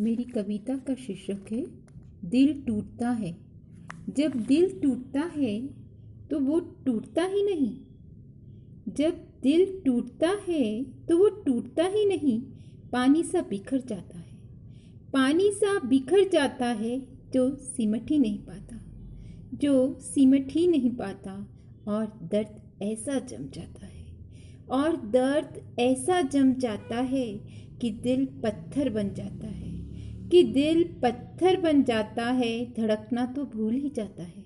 मेरी कविता का शीर्षक है, दिल टूटता है। जब दिल टूटता है तो वो टूटता ही नहीं। जब दिल टूटता है तो वो टूटता ही नहीं। पानी सा बिखर जाता है। पानी सा बिखर जाता है, जो सिमट ही नहीं पाता। जो सिमट ही नहीं पाता, और दर्द ऐसा जम जाता है। और दर्द ऐसा जम जाता है कि दिल पत्थर बन जाता है। कि दिल पत्थर बन जाता है, धड़कना तो भूल ही जाता है।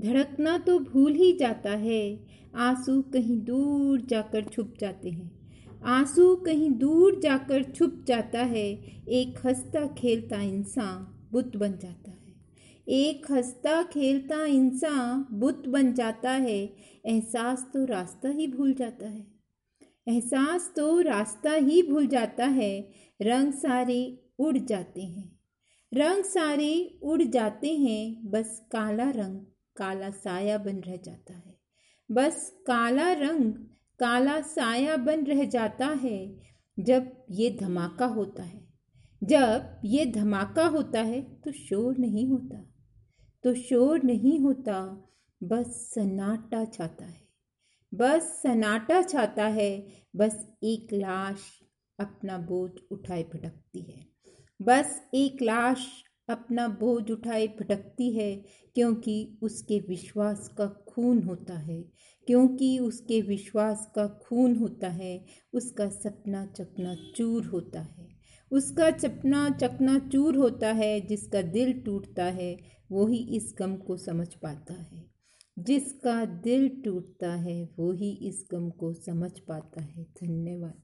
धड़कना तो भूल ही जाता है, आँसू कहीं दूर जाकर छुप जाते हैं। आँसू कहीं दूर जाकर छुप जाता है, एक हंसता खेलता इंसान बुत बन जाता है। एक हंसता खेलता इंसान बुत बन जाता है, एहसास तो रास्ता ही भूल जाता है। एहसास तो रास्ता ही भूल जाता है, रंग सारे उड़ जाते हैं। रंग सारे उड़ जाते हैं, बस काला रंग काला साया बन रह जाता है। बस काला रंग काला साया बन रह जाता है जब ये धमाका होता है। जब ये धमाका होता है तो शोर नहीं होता। तो शोर नहीं होता, बस सन्नाटा छाता है। बस सन्नाटा छाता है, बस एक लाश अपना बोझ उठाए भटकती है। बस एक लाश अपना बोझ उठाए भटकती है, क्योंकि उसके विश्वास का खून होता है। क्योंकि उसके विश्वास का खून होता है, उसका सपना चकना चूर होता है। उसका चपना चकना चूर होता है, जिसका दिल टूटता है, वही इस गम को समझ पाता है। जिसका दिल टूटता है वो ही इस गम को समझ पाता है। धन्यवाद।